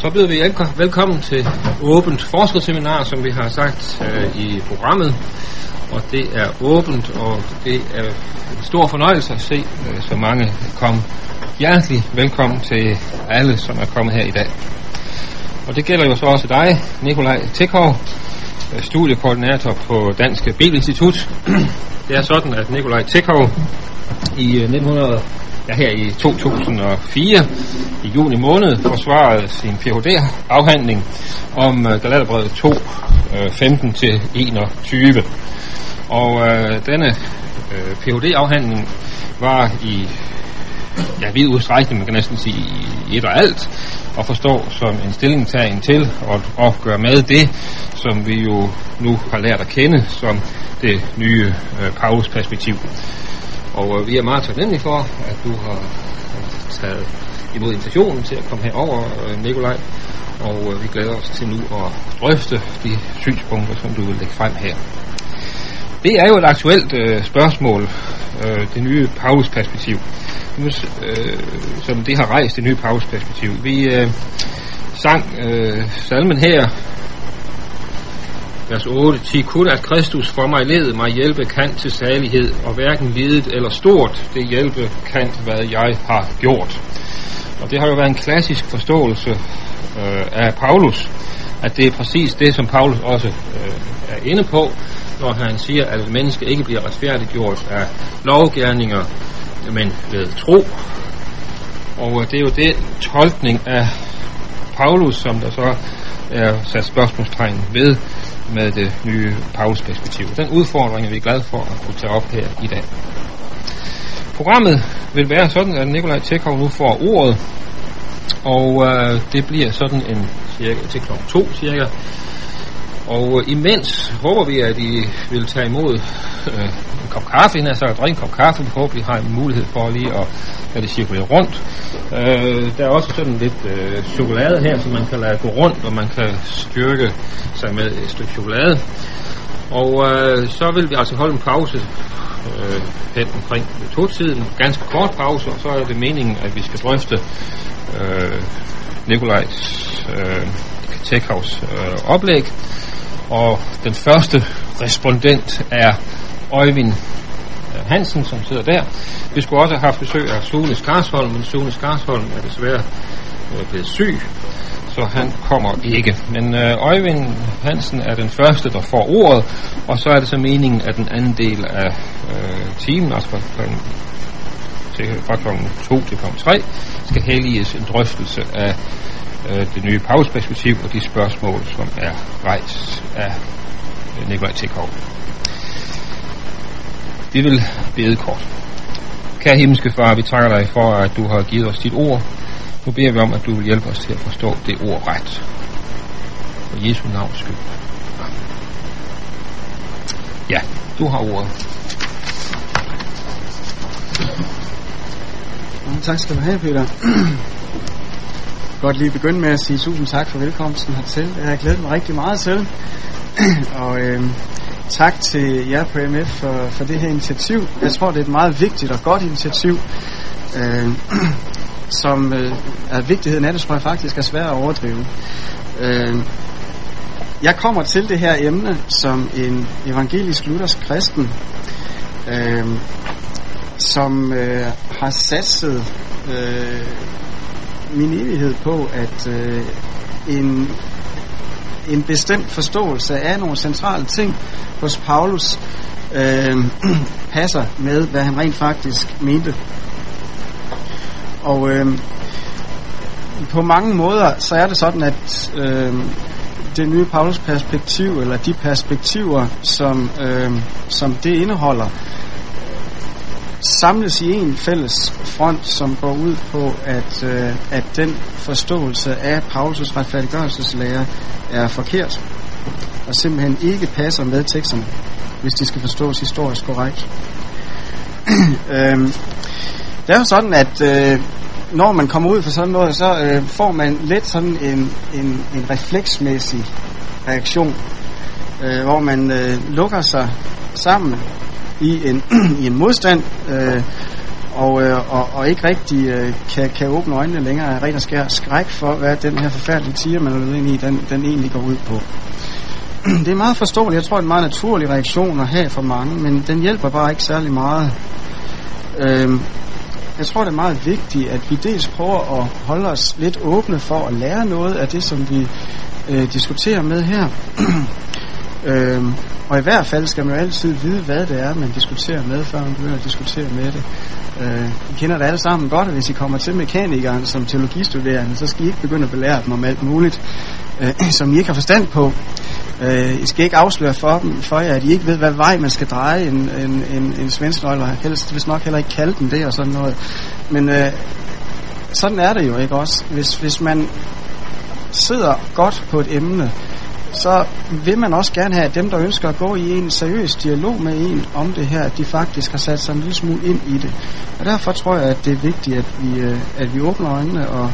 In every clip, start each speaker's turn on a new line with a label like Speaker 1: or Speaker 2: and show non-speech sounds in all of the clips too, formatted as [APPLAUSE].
Speaker 1: Så byder vi velkommen til åbent forskerseminar, som vi har sagt øh, i programmet. Og det er åbent, og det er en stor fornøjelse at se øh, så mange komme. Hjertelig velkommen til alle, som er kommet her i dag. Og det gælder jo så også dig, Nikolaj Tekov, øh, studiekoordinator på Danske Bibelinstitut. [CLEARS THROAT] Det er sådan, at Nikolaj Tekov i øh, 1900 der her i 2004 i juni måned forsvarede sin Ph.D.-afhandling om øh, Galaterbrevet 2, uh, øh, 15 til 21. Og øh, denne øh, Ph.D.-afhandling var i ja, vid udstrækning, man kan næsten sige i et og alt, og forstå som en stillingtagen til at opgøre med det, som vi jo nu har lært at kende som det nye øh, Paulus-perspektiv. Og øh, vi er meget taknemmelige for, at du har taget imod invitationen til at komme herover, øh, Nikolaj. Og øh, vi glæder os til nu at drøfte de synspunkter, som du vil lægge frem her. Det er jo et aktuelt øh, spørgsmål, øh, det nye Paulus-perspektiv, øh, som det har rejst, det nye Paulus-perspektiv. Vi øh, sang øh, salmen her vers 8, 10, kun at Kristus for mig led mig hjælpe kan til salighed, og hverken lidet eller stort det hjælpe kan, hvad jeg har gjort. Og det har jo været en klassisk forståelse øh, af Paulus, at det er præcis det, som Paulus også øh, er inde på, når han siger, at et menneske ikke bliver retfærdiggjort af lovgærninger, men ved tro. Og øh, det er jo det tolkning af Paulus, som der så er sat spørgsmålstegn ved, med det nye Paulus-perspektiv. Den udfordring er vi glade for at kunne tage op her i dag. Programmet vil være sådan, at Nikolaj Tjekov nu får ordet, og øh, det bliver sådan en cirka til kl. 2 cirka. Og øh, imens håber vi, at I vil tage imod øh, en kop kaffe, inden jeg så drikke en kop kaffe. forhåbentlig vi har en mulighed for lige at lade det cirkulere rundt. Øh, der er også sådan lidt øh, chokolade her, som man kan lade gå rundt, og man kan styrke sig med et stykke chokolade. Og øh, så vil vi altså holde en pause øh, hen omkring to-tiden, ganske kort pause, og så er det meningen, at vi skal drøfte øh, Nikolajs øh, Tekhavs øh, oplæg. Og den første respondent er Øjvind øh, Hansen, som sidder der. Vi skulle også have haft besøg af Sune Skarsholm, men Sune Skarsholm er desværre øh, blevet syg, så han kommer ikke. Men øh, Øjvind Hansen er den første, der får ordet, og så er det så meningen, at den anden del af øh, timen, altså fra, fra, til, fra kl. 2 til kl. 3, skal helliges en drøftelse af øh, det nye pausperspektiv og de spørgsmål, som er rejst af Nikolaj Tekov. Vi vil bede kort. Kære himmelske far, vi takker dig for, at du har givet os dit ord. Nu beder vi om, at du vil hjælpe os til at forstå det ord ret. For Jesu navns skyld. Ja, du har ordet.
Speaker 2: Tak skal du have, Peter. Godt lige begynde med at sige tusind tak for velkomsten hertil. Jeg har glædet mig rigtig meget til. og øh, tak til jer på MF for, for det her initiativ. Jeg tror, det er et meget vigtigt og godt initiativ, øh, [CLEARS THROAT] som øh, er vigtigheden af det, tror jeg faktisk er svært at overdrive. Øh, jeg kommer til det her emne som en evangelisk luthersk kristen, øh, som øh, har satset øh, min evighed på, at øh, en en bestemt forståelse af nogle centrale ting hos Paulus øh, [CLEARS THROAT] passer med, hvad han rent faktisk mente. Og øh, på mange måder, så er det sådan, at øh, det nye Paulus perspektiv, eller de perspektiver, som, øh, som det indeholder, samles i en fælles front, som går ud på, at, øh, at den forståelse af Paulus' retfærdiggørelseslære er forkert, og simpelthen ikke passer med teksterne, hvis de skal forstås historisk korrekt. [CLEARS THROAT] øhm, det er jo sådan, at øh, når man kommer ud for sådan noget, så øh, får man let sådan en, en, en refleksmæssig reaktion, øh, hvor man øh, lukker sig sammen i en, [CLEARS THROAT] i en modstand, øh, og, øh, og, og ikke rigtig øh, kan, kan åbne øjnene længere af ren og skræk for, hvad den her forfærdelige tiger, man er ind i, den, den egentlig går ud på. [CLEARS THROAT] Det er meget forståeligt. Jeg tror, det er en meget naturlig reaktion at have for mange, men den hjælper bare ikke særlig meget. Øh, jeg tror, det er meget vigtigt, at vi dels prøver at holde os lidt åbne for at lære noget af det, som vi øh, diskuterer med her. [CLEARS THROAT] øhm, og i hvert fald skal man jo altid vide, hvad det er, man diskuterer med, før man begynder at diskutere med det. Øh, I kender det alle sammen godt, at hvis I kommer til mekanikeren som teologistuderende, så skal I ikke begynde at belære dem om alt muligt, øh, [CLEARS THROAT] som I ikke har forstand på. Øh, I skal ikke afsløre for dem, for jer, at I ikke ved, hvad vej man skal dreje en, en, en, en svensknøgle, og helst hvis nok heller ikke kalde den det og sådan noget. Men øh, sådan er det jo ikke også. Hvis, hvis man sidder godt på et emne, så vil man også gerne have, at dem, der ønsker at gå i en seriøs dialog med en om det her, at de faktisk har sat sig en lille smule ind i det. Og derfor tror jeg, at det er vigtigt, at vi, øh, at vi åbner øjnene og,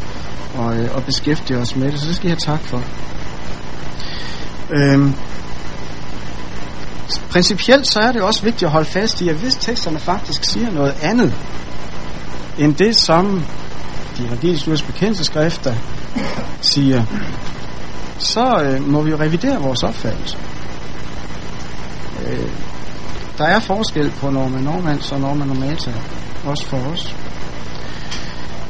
Speaker 2: og, øh, og beskæftiger os med det. Så det skal jeg have tak for. Øhm, principielt så er det også vigtigt at holde fast i, at hvis teksterne faktisk siger noget andet, end det, som de evangeliske bekendelseskrifter siger, så øh, må vi jo revidere vores opfattelse. Øh, der er forskel på Norman Normans og Norman Normata, også for os.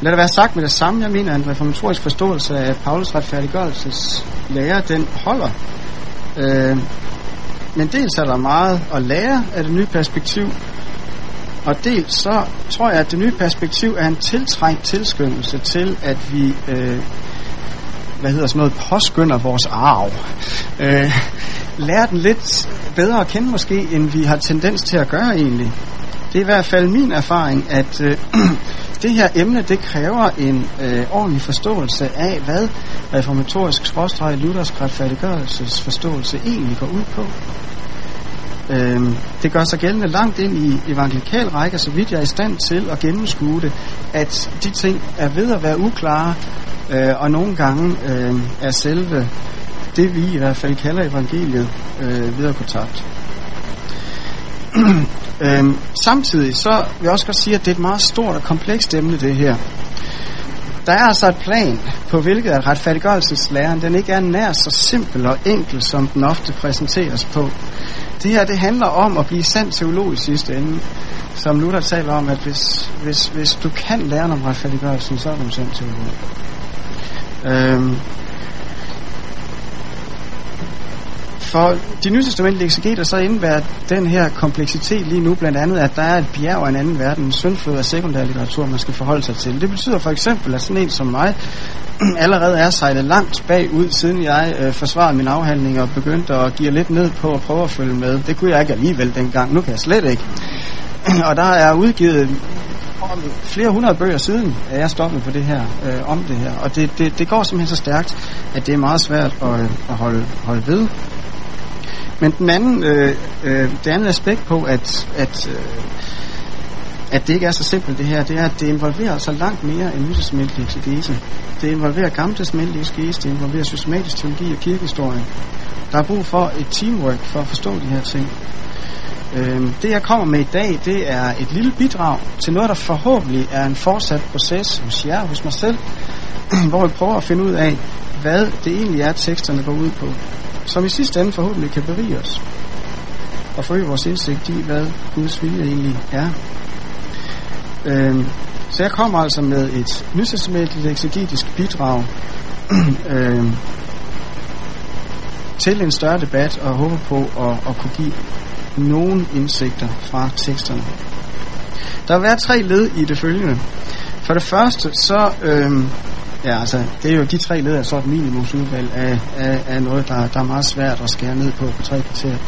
Speaker 2: Lad det være sagt med det samme. Jeg mener, at en reformatorisk forståelse af Paulus retfærdiggørelses lære, den holder. Øh, men dels er der meget at lære af det nye perspektiv, og dels så tror jeg, at det nye perspektiv er en tiltrængt tilskyndelse til, at vi øh, hvad hedder sådan noget, påskynder vores arv. Øh, lærer den lidt bedre at kende måske, end vi har tendens til at gøre egentlig. Det er i hvert fald min erfaring, at øh, [CLEARS THROAT] det her emne, det kræver en øh, ordentlig forståelse af, hvad reformatorisk skråstreg luthersk retfærdiggørelsesforståelse egentlig går ud på. Øh, det gør sig gældende langt ind i evangelikal række, så vidt jeg er i stand til at gennemskue det, at de ting er ved at være uklare, øh, og nogle gange øh, er selve det, vi i hvert fald kalder evangeliet, øh, ved at tabt. [CLEARS THROAT] øhm, samtidig så vil jeg også godt sige, at det er et meget stort og komplekst emne, det her. Der er altså et plan på hvilket at retfærdiggørelseslæren den ikke er nær så simpel og enkel, som den ofte præsenteres på. Det her det handler om at blive sand teolog i sidste ende. Som Luther taler om, at hvis, hvis, hvis du kan lære om retfærdiggørelsen, så er du sandt sand teolog. Øhm, for de nytestamentlige eksegeter så indebærer den her kompleksitet lige nu blandt andet, at der er et bjerg af en anden verden, en syndflod af sekundær litteratur, man skal forholde sig til. Det betyder for eksempel, at sådan en som mig [CLEARS THROAT] allerede er sejlet langt bagud, siden jeg øh, forsvarede min afhandling og begyndte at give lidt ned på at prøve at følge med. Det kunne jeg ikke alligevel dengang, nu kan jeg slet ikke. [CLEARS THROAT] og der er udgivet flere hundrede bøger siden, at jeg stoppet på det her, øh, om det her. Og det, det, det går simpelthen så stærkt, at det er meget svært at, øh, at holde, holde ved. Men den anden, øh, øh, det andet aspekt på, at, at, øh, at det ikke er så simpelt det her, det er, at det involverer så langt mere end nytesmændelig eksegese. Det involverer gammeltesmændelig eksegese, det involverer systematisk teologi og kirkehistorie. Der er brug for et teamwork for at forstå de her ting. Øh, det jeg kommer med i dag, det er et lille bidrag til noget, der forhåbentlig er en fortsat proces hos jer, hos mig selv, [CLEARS THROAT] hvor vi prøver at finde ud af, hvad det egentlig er, teksterne går ud på som i sidste ende forhåbentlig kan berige os og forøge vores indsigt i, hvad Guds vilje egentlig er. Øhm, så jeg kommer altså med et nytestamentligt eksegetisk bidrag [CLEARS THROAT] øhm, til en større debat og håber på at, at kunne give nogen indsigter fra teksterne. Der vil være tre led i det følgende. For det første, så Øh, Ja, altså, det er jo de tre led er så et minimumsudvalg af, af, af noget, der, der er meget svært at skære ned på på tre kriterier.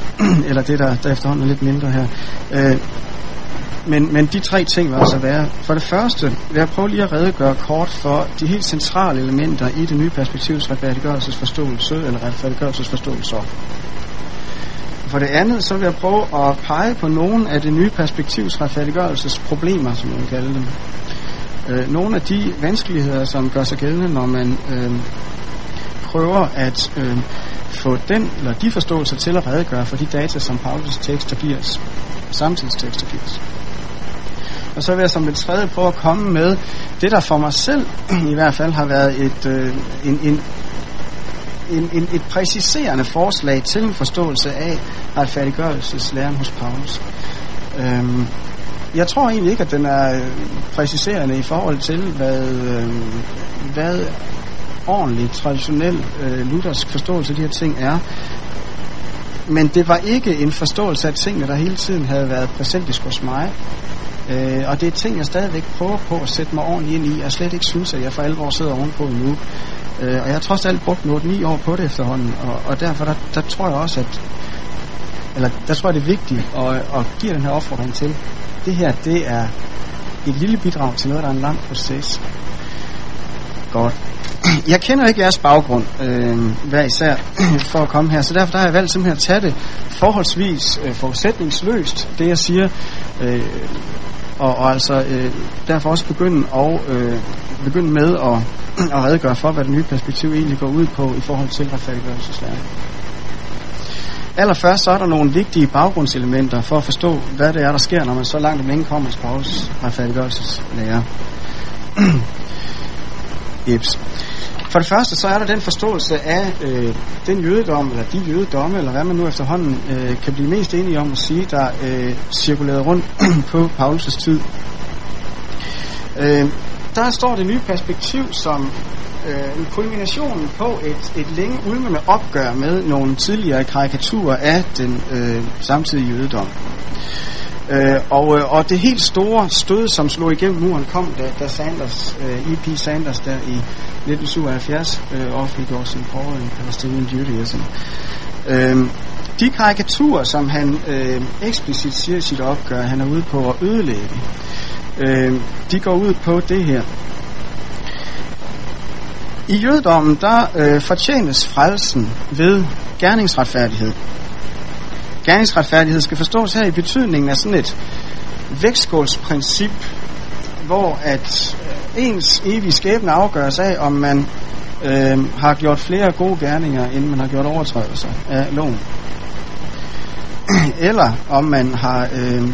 Speaker 2: [CLEARS THROAT] Eller det, der, der efterhånden er lidt mindre her. Øh, men, men de tre ting vil altså være, for det første vil jeg prøve lige at redegøre kort for de helt centrale elementer i det nye perspektivs retfærdiggørelsesforståelse, eller retfærdiggørelsesforståelse. For det andet, så vil jeg prøve at pege på nogle af det nye perspektivs retfærdiggørelsesproblemer, som man vil kalde dem. Øh, nogle af de vanskeligheder, som gør sig gældende, når man øh, prøver at øh, få den eller de forståelser til at redegøre for de data, som Paulus tekster giver os, samtidstekster giver os. Og så vil jeg som det tredje prøve at komme med det, der for mig selv [CLEARS THROAT] i hvert fald har været et, øh, en, en, en, en, et præciserende forslag til en forståelse af retfærdiggørelseslæren hos Paulus. Øhm, jeg tror egentlig ikke, at den er øh, præciserende i forhold til, hvad, øh, hvad ordentlig, traditionel øh, luthersk forståelse af de her ting er. Men det var ikke en forståelse af tingene, der hele tiden havde været præsentisk hos mig. Øh, og det er ting, jeg stadigvæk prøver på at sætte mig ordentligt ind i, og slet ikke synes, at jeg for alvor sidder ovenpå nu. Øh, og jeg har trods alt brugt 8-9 år på det efterhånden, og, og derfor der, der tror jeg også, at eller der tror jeg, det er vigtigt at, at give den her opfordring til. Det her, det er et lille bidrag til noget, der er en lang proces. Godt. Jeg kender ikke jeres baggrund, øh, hver især, [CLEARS THROAT] for at komme her, så derfor der har jeg valgt simpelthen at tage det forholdsvis øh, forudsætningsløst, det jeg siger, øh, og, og altså øh, derfor også begynde, og, øh, begynde med at, at redegøre for, hvad det nye perspektiv egentlig går ud på i forhold til retfærdiggørelseslæren. Allerførst så er der nogle vigtige baggrundselementer for at forstå, hvad det er, der sker, når man så langt om længe kommer til Paulus retfærdiggørelseslære. [CLEARS THROAT] Jeps. For det første, så er der den forståelse af øh, den jødedom, eller de jødedomme, eller hvad man nu efterhånden øh, kan blive mest enige om at sige, der øh, cirkulerede rundt [CLEARS THROAT] på Paulus' tid. Øh, der står det nye perspektiv som øh, en kulmination på et, et længe ulmende opgør med nogle tidligere karikaturer af den øh, samtidige jødedom. Øh, og, øh, og det helt store stød, som slog igennem muren, kom, da, da Sanders, øh, E.P. Sanders der i 1977 øh, offentliggjorde sin Paul in Palestinian Judaism. Øh, de karikaturer, som han øh, eksplicit siger i sit opgør, han er ude på at ødelægge, øh, de går ud på det her. I jødedommen, der øh, fortjenes frelsen ved gerningsretfærdighed. Gerningsretfærdighed skal forstås her i betydningen af sådan et vægtskålsprincip, hvor at øh, ens evige skæbne afgøres af, om man øh, har gjort flere gode gerninger, end man har gjort overtrædelser af loven. [CLEARS THROAT] Eller om man har øh,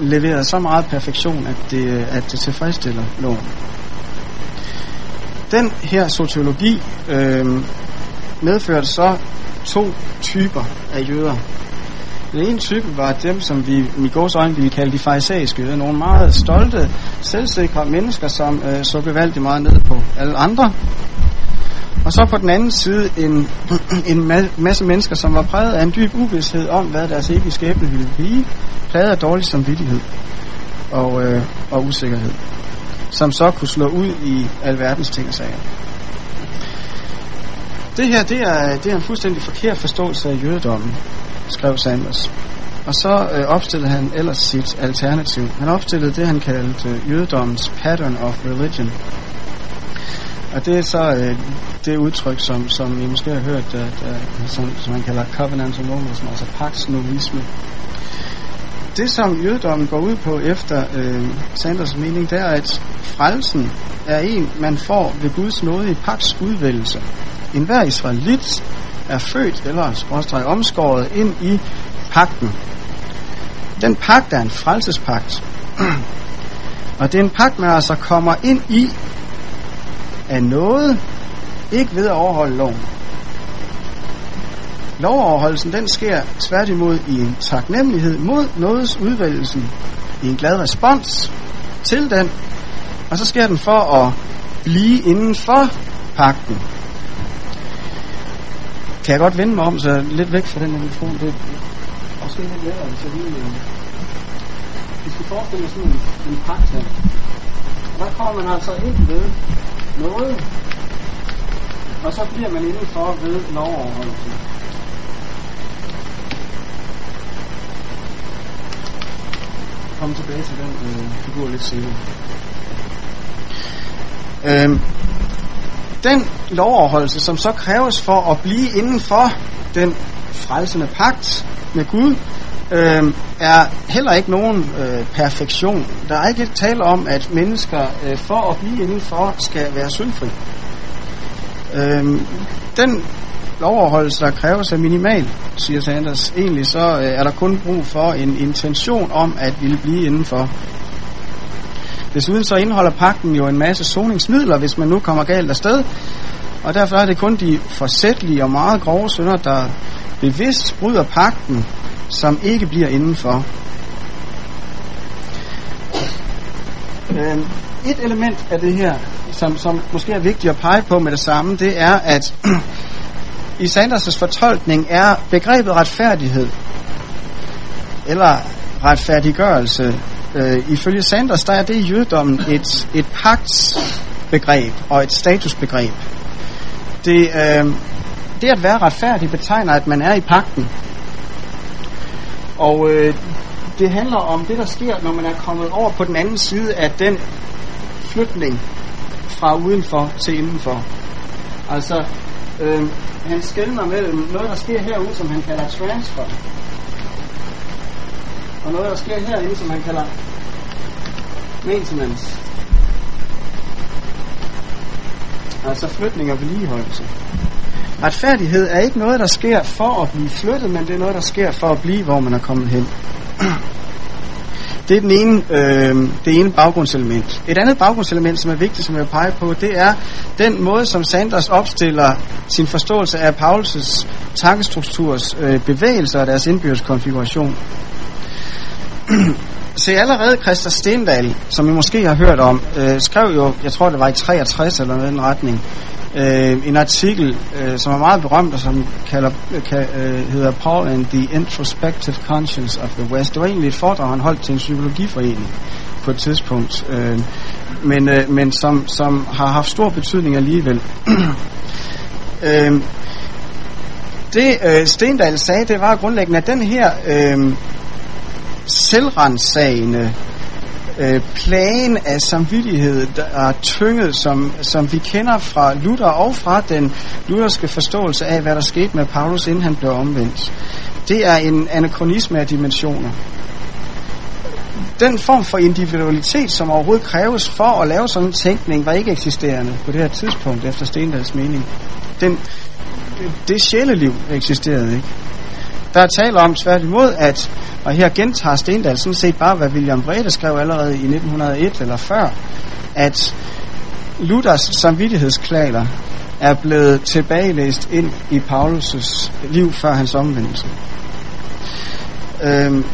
Speaker 2: leveret så meget perfektion, at det, at det tilfredsstiller loven. Den her sociologi øh, medførte så to typer af jøder. Den ene type var dem, som vi i gårs øjne vi kalde de farisæiske jøder. Nogle meget stolte, selvsikre mennesker, som øh, så gevaldigt meget ned på alle andre. Og så på den anden side en, [CLEARS THROAT] en masse mennesker, som var præget af en dyb uvidshed om, hvad deres evige skæbne ville blive. Præget af dårlig samvittighed og, øh, og usikkerhed. Som så kunne slå ud i alverdens ting og sager. Det her, det er, det er en fuldstændig forkert forståelse af jødedommen skrev Sanders. Og så øh, opstillede han ellers sit alternativ. Han opstillede det, han kaldte øh, jødedommens pattern of religion. Og det er så øh, det udtryk, som, som I måske har hørt, at, at, som, som man kalder covenantalism, altså paxnovisme. Det, som jødedommen går ud på efter øh, Sanders mening, det er, at frelsen er en, man får ved Guds nåde i pax udvælgelse. En hver israelit er født eller skråstreg omskåret ind i pakten. Den pagt er en frelsespagt. [CLEARS THROAT] Og det er en pagt, man altså kommer ind i af noget, ikke ved at overholde loven. Lovoverholdelsen den sker tværtimod i en taknemmelighed mod nådes udvælgelsen, i en glad respons til den, og så sker den for at blive inden for pakten. Kan jeg godt vende mig om, så lidt væk fra den her mikrofon. Det er måske lidt lettere, altså øh, hvis jeg lige... Vi skal forestille os sådan en, en pagt her. Og der kommer man altså ind ved noget, og så bliver man indenfor ved lovoverholdelse. Kom tilbage til den øh, figur lidt senere. Øhm, den lovoverholdelse, som så kræves for at blive inden for den frelsende pagt med Gud, øh, er heller ikke nogen øh, perfektion. Der er ikke tale om, at mennesker øh, for at blive indenfor skal være syndfri. Øh, den lovoverholdelse, der kræves, er minimal, siger Sanders. Egentlig så øh, er der kun brug for en intention om at ville blive indenfor. Desuden så indeholder pakken jo en masse soningsmidler, hvis man nu kommer galt afsted. Og derfor er det kun de forsætlige og meget grove synder, der bevidst bryder pakten, som ikke bliver indenfor. Øhm, et element af det her, som, som måske er vigtigt at pege på med det samme, det er, at [CLEARS THROAT] i Sanders' fortolkning er begrebet retfærdighed, eller retfærdiggørelse, øh, ifølge Sanders, der er det i jødedommen et, et pagtsbegreb og et statusbegreb. Det, øh, det at være retfærdig betegner, at man er i pagten. Og øh, det handler om det, der sker, når man er kommet over på den anden side af den flytning fra udenfor til indenfor. Altså, øh, han skældner mellem noget, der sker herude, som han kalder transfer, og noget, der sker herinde, som han kalder maintenance. Altså flytning og vedligeholdelse. Retfærdighed er ikke noget, der sker for at blive flyttet, men det er noget, der sker for at blive, hvor man er kommet hen. Det er den ene, øh, det ene baggrundselement. Et andet baggrundselement, som er vigtigt, som jeg vil pege på, det er den måde, som Sanders opstiller sin forståelse af Paulus' tankestrukturs øh, bevægelser og deres indbyrdes konfiguration. [CLEARS THROAT] Se, allerede Christa Stendal, som I måske har hørt om, øh, skrev jo, jeg tror det var i 63 eller noget i den retning, øh, en artikel, øh, som er meget berømt, og som kalder, kan, øh, hedder Paul and the Introspective Conscience of the West. Det var egentlig et foredrag, han holdt til en psykologiforening på et tidspunkt, øh, men, øh, men som, som har haft stor betydning alligevel. [CLEARS THROAT] øh, det øh, Stendal sagde, det var grundlæggende, at den her øh, selvrensagende øh, plan af samvittighed, der er tynget, som, som vi kender fra Luther og fra den lutherske forståelse af, hvad der skete med Paulus, inden han blev omvendt. Det er en anachronisme af dimensioner. Den form for individualitet, som overhovedet kræves for at lave sådan en tænkning, var ikke eksisterende på det her tidspunkt, efter Stendals mening. Den, det sjæleliv eksisterede ikke. Der er tale om tværtimod, at, og her gentager Stendal sådan set bare, hvad William Brede skrev allerede i 1901 eller før, at Luthers samvittighedsklager er blevet tilbagelæst ind i Paulus' liv før hans omvendelse. Øhm,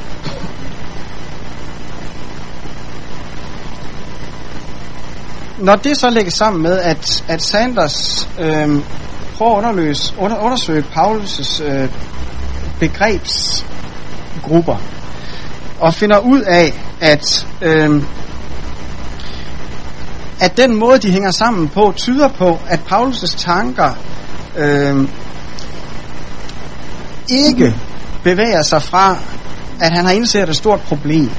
Speaker 2: når det så lægges sammen med, at, at Sanders øhm, prøver at underløse, under, undersøge Paulus' øh, begrebsgrupper og finder ud af, at, øh, at den måde, de hænger sammen på, tyder på, at Paulus' tanker øh, ikke bevæger sig fra, at han har indset et stort problem.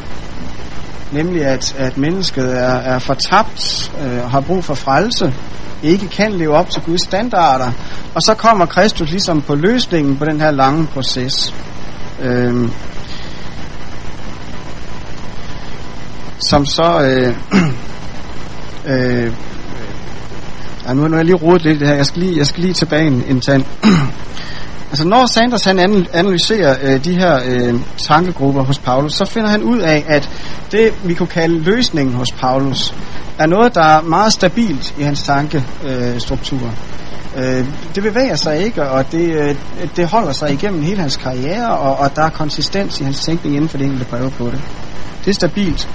Speaker 2: Nemlig at, at mennesket er, er fortabt øh, og har brug for frelse, ikke kan leve op til Guds standarder. Og så kommer Kristus ligesom på løsningen på den her lange proces. Øhm, som så øh, [CLEARS THROAT] øh, ja, nu, nu er jeg lige rodet lidt det her. Jeg skal lige, jeg skal lige tilbage en, en tand. [CLEARS THROAT] altså når Sanders han analyserer øh, de her øh, tankegrupper hos Paulus, så finder han ud af, at det vi kunne kalde løsningen hos Paulus, er noget, der er meget stabilt i hans tankestruktur. Øh, det bevæger sig ikke, og det, øh, det holder sig igennem hele hans karriere, og, og der er konsistens i hans tænkning inden for det enkelte breve på det. Det er stabilt.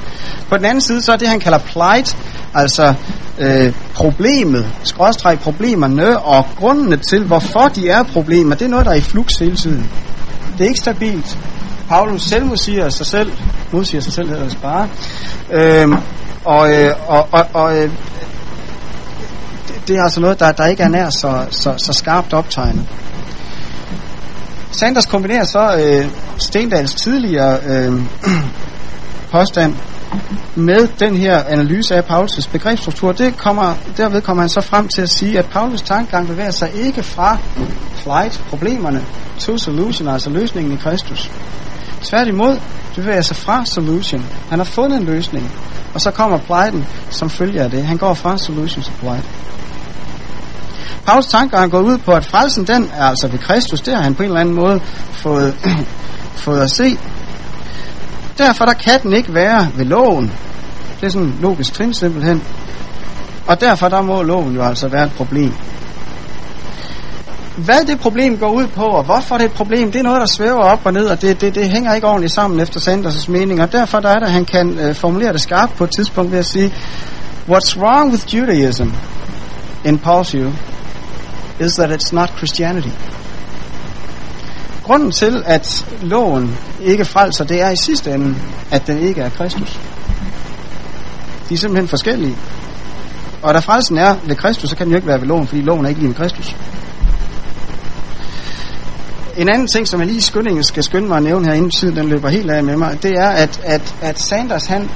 Speaker 2: På den anden side, så er det, han kalder plight, altså øh, problemet, skråstreg problemerne, og grundene til, hvorfor de er problemer, det er noget, der er i flux hele tiden. Det er ikke stabilt. Paulus selv modsiger sig selv, modsiger sig selv hedder det bare, øh, og, øh, og, og, og øh, det, det er altså noget, der, der ikke er nær så, så, så skarpt optegnet. Sanders kombinerer så øh, Stendals tidligere øh, påstand med den her analyse af Paulus' begrebsstruktur, det kommer, derved kommer han så frem til at sige, at Paulus tankegang bevæger sig ikke fra plight, problemerne, to solution, altså løsningen i Kristus. Tværtimod bevæger sig fra solution. Han har fundet en løsning, og så kommer plighten som følger af det. Han går fra solution til plight. Paulus tankegang går ud på, at frelsen den er altså ved Kristus. Det har han på en eller anden måde fået, [CLEARS THROAT] fået at se. Derfor der kan den ikke være ved loven. Det er sådan logisk trin simpelthen. Og derfor der må loven jo altså være et problem. Hvad det problem går ud på, og hvorfor det er et problem, det er noget, der svæver op og ned, og det, det, det hænger ikke ordentligt sammen efter Sanders' mening, og derfor der er det, at han kan øh, formulere det skarpt på et tidspunkt ved at sige, What's wrong with Judaism, in Paul's view, is that it's not Christianity. Grunden til, at loven ikke frelser, det er i sidste ende, at den ikke er Kristus. De er simpelthen forskellige. Og da frelsen er ved Kristus, så kan den jo ikke være ved loven, fordi loven er ikke lige med Kristus. En anden ting, som jeg lige i skyndingen skal skynde mig at nævne her, inden tiden den løber helt af med mig, det er, at, at, at Sanders han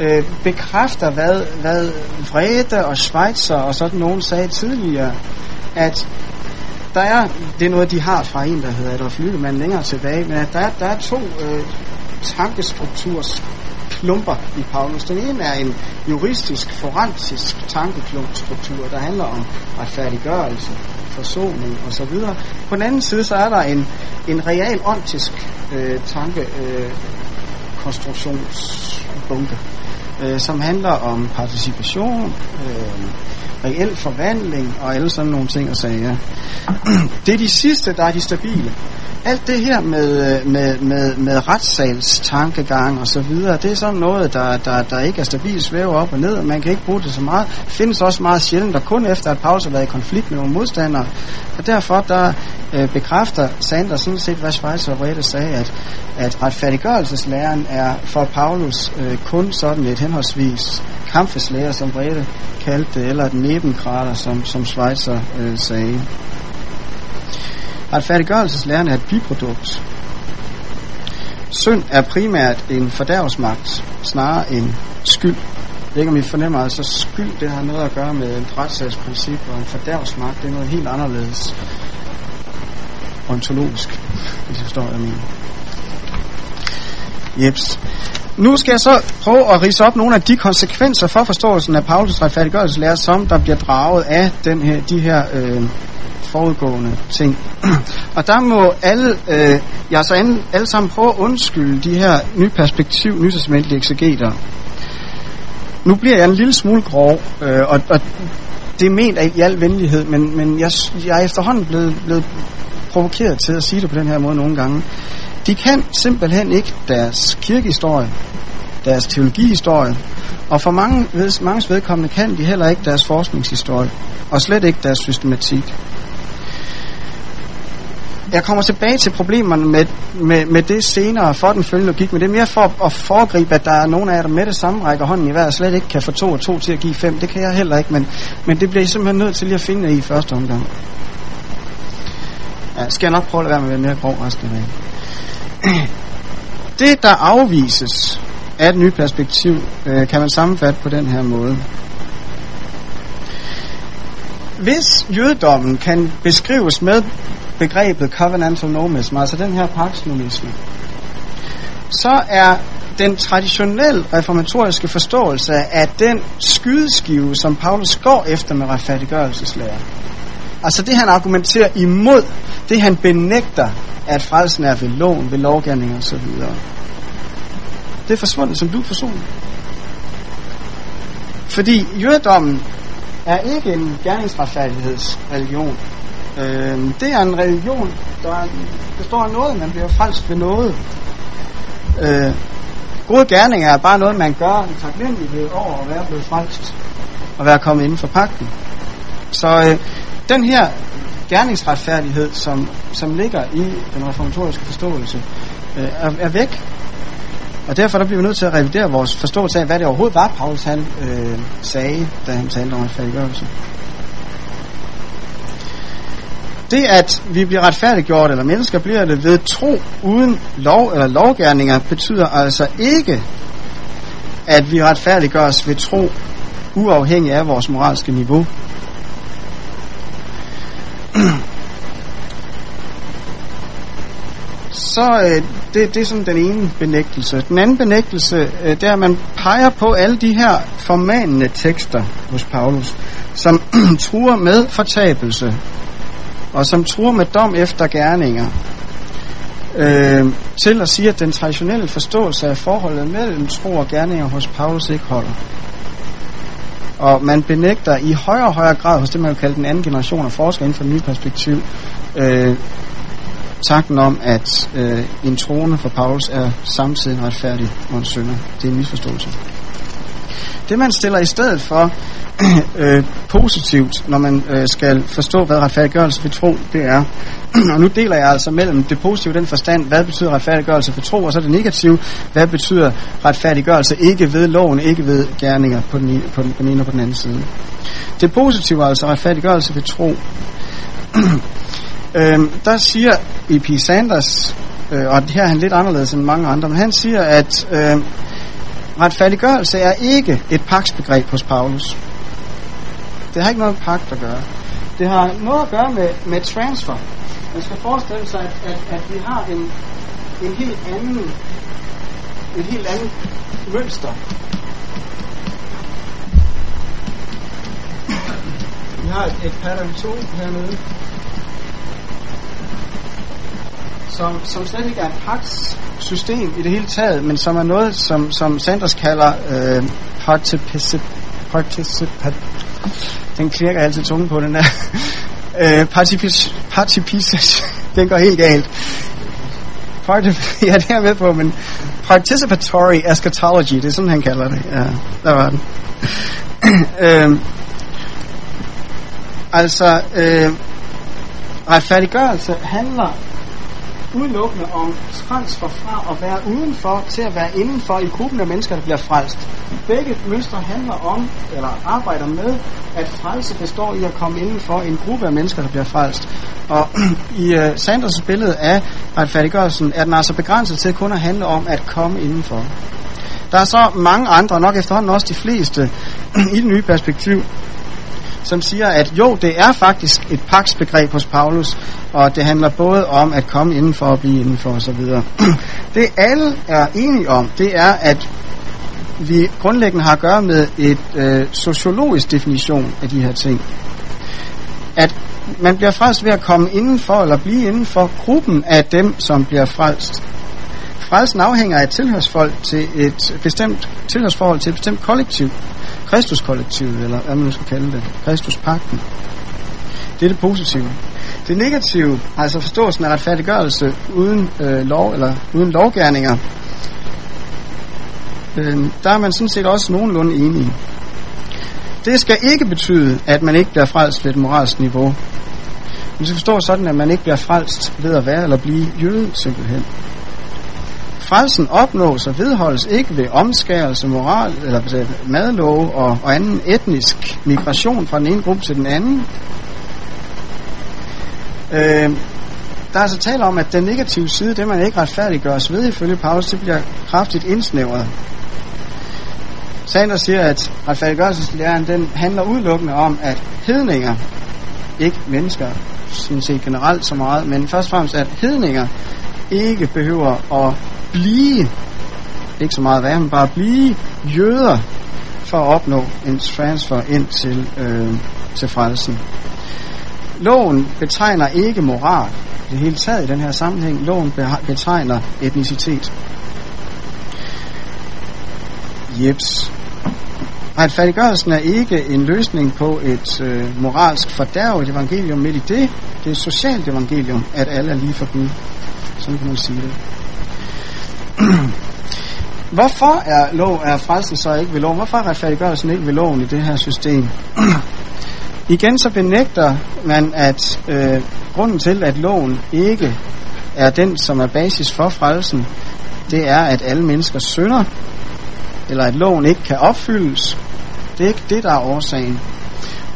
Speaker 2: øh, bekræfter, hvad, hvad Vrede og Schweitzer og sådan nogen sagde tidligere, at der er, det er noget, de har fra en, der hedder Adolf Lüdemann længere tilbage, men at der, der er to øh, tankestrukturs klumper i Paulus. Den ene er en juristisk, forensisk tankeklumpstruktur, der handler om retfærdiggørelse, forsoning osv. På den anden side, så er der en, en real ontisk øh, tanke øh, konstruktionsbunke, øh, som handler om participation, øh, reel forvandling og alle sådan nogle ting og sager. [CLEARS THROAT] Det er de sidste, der er de stabile. Alt det her med, øh, med, med, med retssalstankegang og så videre, det er sådan noget, der, der, der ikke er stabilt svæver op og ned, og man kan ikke bruge det så meget. Det findes også meget sjældent, og kun efter at Paulus har været i konflikt med nogle modstandere. Og derfor der øh, bekræfter Sander sådan set, hvad Schweizer og Rede sagde, at, at retfærdiggørelseslæren er for Paulus øh, kun sådan et henholdsvis kampfeslærer, som Rede kaldte det, eller et nebenkrater, som, som Schweizer øh, sagde. Retfærdiggørelseslæren er et biprodukt. Synd er primært en fordærvsmagt, snarere end skyld. Jeg ved ikke, om I fornemmer, altså skyld, det har noget at gøre med et retssagsprincip, og en fordærvsmagt, det er noget helt anderledes ontologisk, hvis I forstår, hvad jeg mener. Jeps. Nu skal jeg så prøve at rise op nogle af de konsekvenser for forståelsen af Paulus retfærdiggørelseslære, som der bliver draget af den her, de her øh, forudgående ting. [CLEARS THROAT] og der må alle, øh, jeg så alle, alle sammen prøve at undskylde de her nye perspektiv, nytestamentlige eksegeter. Nu bliver jeg en lille smule grov, øh, og, og det er ment i al venlighed, men, men jeg, jeg er efterhånden blevet, blevet provokeret til at sige det på den her måde nogle gange. De kan simpelthen ikke deres kirkehistorie, deres teologihistorie, og for mange, mange vedkommende kan de heller ikke deres forskningshistorie, og slet ikke deres systematik. Jeg kommer tilbage til problemerne med, med, med det senere for den følgende logik, men det er mere for at foregribe, at der er nogen af jer, der med det samme rækker hånden i hver, og slet ikke kan få to og to til at give fem. Det kan jeg heller ikke, men, men det bliver I simpelthen nødt til lige at finde i første omgang. Ja, skal jeg nok prøve at være med at være mere grov resten af dagen. Det, der afvises af et nyt perspektiv, øh, kan man sammenfatte på den her måde. Hvis jødedommen kan beskrives med begrebet covenantal nomisme, altså den her paksnomisme, så er den traditionelle reformatoriske forståelse af den skydeskive, som Paulus går efter med retfærdiggørelseslærer. Altså det, han argumenterer imod, det han benægter, at frelsen er ved loven, ved så osv. Det er forsvundet som du person. Fordi jødedommen er ikke en gerningsretfærdighedsreligion. Øh, det er en religion, der består af noget, man bliver frelst ved noget. Øh, gode gerninger er bare noget, man gør i taknemmelighed over at være blevet frelst og være kommet inden for pakten. Så øh, den her gerningsretfærdighed, som, som ligger i den reformatoriske forståelse, øh, er, er væk. Og derfor der bliver vi nødt til at revidere vores forståelse af, hvad det overhovedet var, Paulus han øh, sagde, da han talte om retfærdiggørelse. Det, at vi bliver retfærdiggjort, eller mennesker bliver det ved tro uden lov eller lovgærninger, betyder altså ikke, at vi retfærdiggøres ved tro, uafhængig af vores moralske niveau. så øh, det, det er sådan den ene benægtelse. Den anden benægtelse, øh, det er, at man peger på alle de her formanende tekster hos Paulus, som [CLEARS THROAT] truer med fortabelse, og som truer med dom efter gerninger. øh, til at sige, at den traditionelle forståelse af forholdet mellem tro og gerninger hos Paulus ikke holder. Og man benægter i højere og højere grad hos det, man vil kalde den anden generation af forskere inden for det nye perspektiv, øh, tanken om, at øh, en troende for Paulus er samtidig en retfærdig og en synder. Det er en misforståelse. Det man stiller i stedet for [CLEARS THROAT] øh, positivt, når man øh, skal forstå, hvad retfærdiggørelse ved tro det er, [CLEARS THROAT] og nu deler jeg altså mellem det positive den forstand, hvad betyder retfærdiggørelse for tro, og så det negative, hvad betyder retfærdiggørelse ikke ved loven, ikke ved gerninger på den, på den, på den ene og på den anden side. Det positive altså retfærdiggørelse ved tro. [CLEARS THROAT] øhm, der siger E.P. Sanders, øh, og her er han lidt anderledes end mange andre, men han siger, at øh, retfærdiggørelse er ikke et paksbegreb hos Paulus. Det har ikke noget med pagt at gøre. Det har noget at gøre med, med transfer. Man skal forestille sig, at, at, at vi har en, en helt anden et helt andet mønster. Vi har et, et pattern 2 hernede, som, som slet ikke er et paktsystem i det hele taget, men som er noget, som, som Sanders kalder øh, particip, particip, den klirker altid tungen på den der. [LAUGHS] øh, participis, participis, [LAUGHS] den går helt galt. Particip, [LAUGHS] ja, det er jeg med på, men participatory eschatology, det er sådan, han kalder det. Ja, der var den. [CLEARS THROAT] øh, altså, øh, retfærdiggørelse handler udelukkende om transfer fra at være udenfor til at være indenfor i gruppen af mennesker, der bliver frelst. Begge mønstre handler om, eller arbejder med, at frelse består i at komme indenfor en gruppe af mennesker, der bliver frelst. Og [CLEARS THROAT] i uh, Sanders' billede af retfærdiggørelsen er den altså begrænset til kun at handle om at komme indenfor. Der er så mange andre, nok efterhånden også de fleste, [CLEARS THROAT] i det nye perspektiv, som siger, at jo, det er faktisk et paksbegreb hos Paulus, og det handler både om at komme indenfor og blive indenfor osv. [CLEARS THROAT] Det alle er enige om, det er, at vi grundlæggende har at gøre med et øh, sociologisk definition af de her ting. At man bliver frelst ved at komme indenfor eller blive indenfor gruppen af dem, som bliver frelst. Frelsen afhænger af tilhørsforhold til et bestemt tilhørsforhold til et bestemt kollektiv. Kristuskollektivet, eller hvad man skal kalde det. Kristuspakten. Det er det positive. Det negative, altså forståelsen af retfærdiggørelse uden øh, lov eller uden lovgærninger, øh, der er man sådan set også nogenlunde enige. Det skal ikke betyde, at man ikke bliver frelst ved et moralsk niveau. Man skal forstå sådan, at man ikke bliver frelst ved at være eller blive jøde simpelthen. Frelsen opnås og vedholdes ikke ved omskærelse, moral eller madlov og, og anden etnisk migration fra den ene gruppe til den anden. Øh, der er altså tale om, at den negative side, det man ikke retfærdiggøres ved ifølge Paulus, det bliver kraftigt indsnævret. Sanders siger, at retfærdiggørelseslæren den handler udelukkende om, at hedninger, ikke mennesker sådan set generelt så meget, men først og fremmest, at hedninger ikke behøver at blive, ikke så meget være, men bare blive jøder for at opnå en transfer ind til, øh, til frelsen. Loven betegner ikke moral det hele taget i den her sammenhæng. Loven betegner etnicitet. Jeps. Retfærdiggørelsen er ikke en løsning på et øh, moralsk fordærvet evangelium midt i det. Det er et socialt evangelium, at alle er lige for Gud. Sådan kan man sige det. [CLEARS THROAT] Hvorfor er lov er frelsen så ikke ved loven? Hvorfor er retfærdiggørelsen ikke ved loven i det her system? [CLEARS THROAT] Igen så benægter man, at øh, grunden til, at loven ikke er den, som er basis for frelsen, det er, at alle mennesker synder, eller at loven ikke kan opfyldes. Det er ikke det, der er årsagen.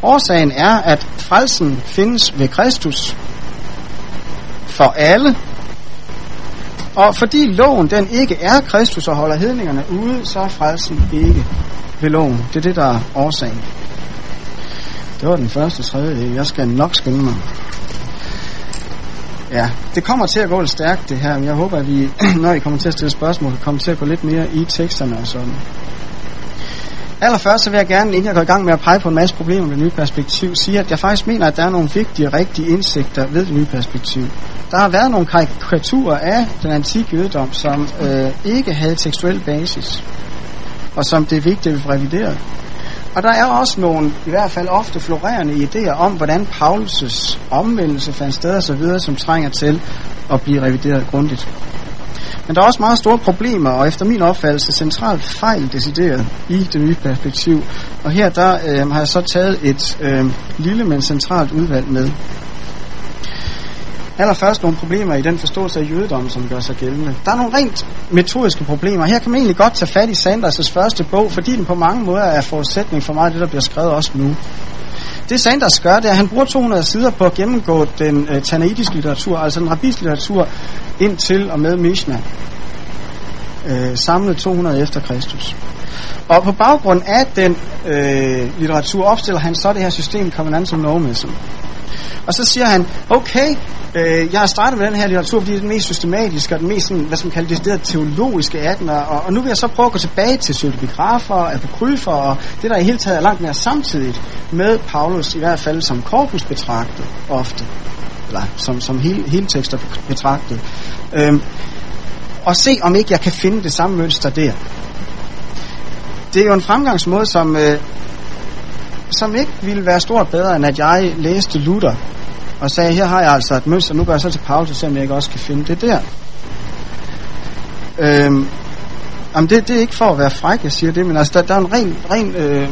Speaker 2: Årsagen er, at frelsen findes ved Kristus for alle, og fordi loven den ikke er Kristus og holder hedningerne ude, så er frelsen ikke ved loven. Det er det, der er årsagen. Det var den første tredje. Jeg skal nok skynde mig. Ja, det kommer til at gå lidt stærkt det her, men jeg håber, at vi, [CLEARS THROAT] når I kommer til at stille spørgsmål, kommer til at gå lidt mere i teksterne og sådan. Allerførst så vil jeg gerne, inden jeg går i gang med at pege på en masse problemer med det nye perspektiv, sige, at jeg faktisk mener, at der er nogle vigtige og rigtige indsigter ved det nye perspektiv. Der har været nogle karikaturer af den antikke jødedom, som øh, ikke havde tekstuel basis, og som det er vigtigt, at vi får revideret. Og der er også nogle, i hvert fald ofte florerende idéer om, hvordan Paulus' omvendelse fandt sted og så videre, som trænger til at blive revideret grundigt. Men der er også meget store problemer, og efter min opfattelse centralt fejl decideret i det nye perspektiv. Og her der øh, har jeg så taget et øh, lille, men centralt udvalg med. Allerførst nogle problemer i den forståelse af jødedommen, som gør sig gældende. Der er nogle rent metodiske problemer. Her kan man egentlig godt tage fat i Sanders' første bog, fordi den på mange måder er forudsætning for meget af det, der bliver skrevet også nu. Det Sanders gør, det er, at han bruger 200 sider på at gennemgå den øh, tanaitiske litteratur, altså den rabbisk litteratur, indtil og med Mishnah. Øh, samlet 200 efter Kristus. Og på baggrund af den øh, litteratur opstiller han så det her system Covenantal Nomism. Og så siger han, okay, øh, jeg har startet med den her litteratur, fordi det er den mest systematiske og den mest, sådan, hvad som kalder det, teologiske af den, og, og nu vil jeg så prøve at gå tilbage til pseudepigrafer, apokryfer, og det der i hele taget er langt mere samtidigt med Paulus, i hvert fald som korpus betragtet ofte, eller som, som hele, hele tekster betragtet, øhm, og se om ikke jeg kan finde det samme mønster der. Det er jo en fremgangsmåde, som, øh, som ikke ville være stort bedre, end at jeg læste Luther og sagde, her har jeg altså et mønster, nu går jeg så til pause, om jeg ikke også kan finde det der. Øhm, jamen det, det er ikke for at være fræk, jeg siger det, men altså, der, der er en ren, ren øh,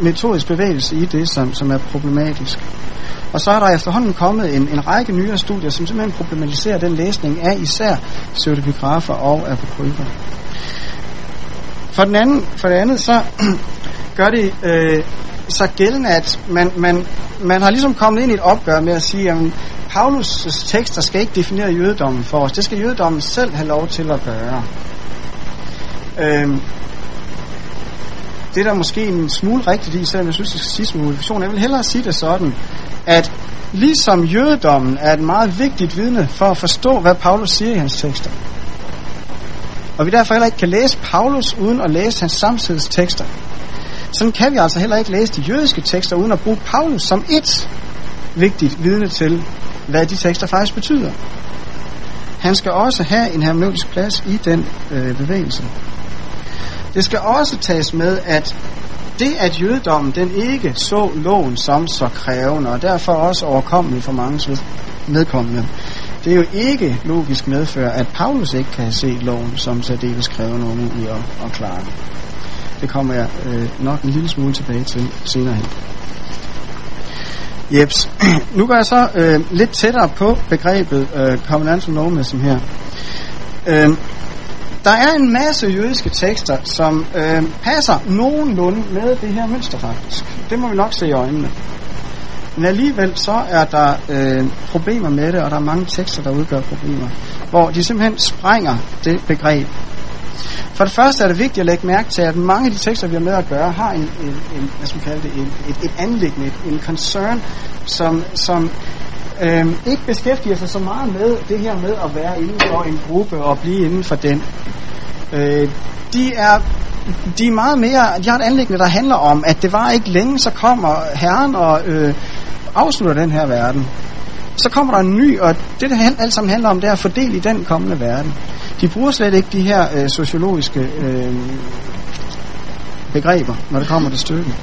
Speaker 2: metodisk bevægelse i det, som, som er problematisk. Og så er der efterhånden kommet en, en række nyere studier, som simpelthen problematiserer den læsning af især pseudepigrafer og apokryfer. For, den anden, for det andet, så [CLEARS THROAT] gør det øh, sig gældende, at man, man, man har ligesom kommet ind i et opgør med at sige, at Paulus' tekster skal ikke definere jødedommen for os. Det skal jødedommen selv have lov til at gøre. Øhm, det er der måske en smule rigtigt i, selvom jeg synes, det skal sige som motivation. Jeg vil hellere sige det sådan, at ligesom jødedommen er et meget vigtigt vidne for at forstå, hvad Paulus siger i hans tekster. Og vi derfor heller ikke kan læse Paulus uden at læse hans samtidstekster. Sådan kan vi altså heller ikke læse de jødiske tekster uden at bruge Paulus som et vigtigt vidne til, hvad de tekster faktisk betyder. Han skal også have en hermeneutisk plads i den øh, bevægelse. Det skal også tages med, at det, at jødedommen den ikke så loven som så krævende, og derfor også overkommelig for mange medkommende, det er jo ikke logisk medfører, at Paulus ikke kan se loven som særdeles krævende og umulig at, at klare. Det det kommer jeg øh, nok en lille smule tilbage til senere hen. Jeps. [CLEARS THROAT] Nu går jeg så øh, lidt tættere på begrebet øh, covenantal nomism her. Øh, der er en masse jødiske tekster, som øh, passer nogenlunde med det her mønster faktisk. Det må vi nok se i øjnene. Men alligevel så er der øh, problemer med det, og der er mange tekster, der udgør problemer, hvor de simpelthen sprænger det begreb. For det første er det vigtigt at lægge mærke til, at mange af de tekster, vi har med at gøre, har en, en, en hvad skal man kalde det, en, et, et anlæggende, et, en concern, som, som øhm, ikke beskæftiger sig så meget med det her med at være inden for en gruppe og blive inden for den. Øh, de er de er meget mere, de har et anlæggende, der handler om, at det var ikke længe, så kommer Herren og øh, afslutter den her verden. Så kommer der en ny, og det, det alt sammen handler om, det er at fordele i den kommende verden. De bruger slet ikke de her øh, sociologiske øh, begreber, når det kommer til stykket.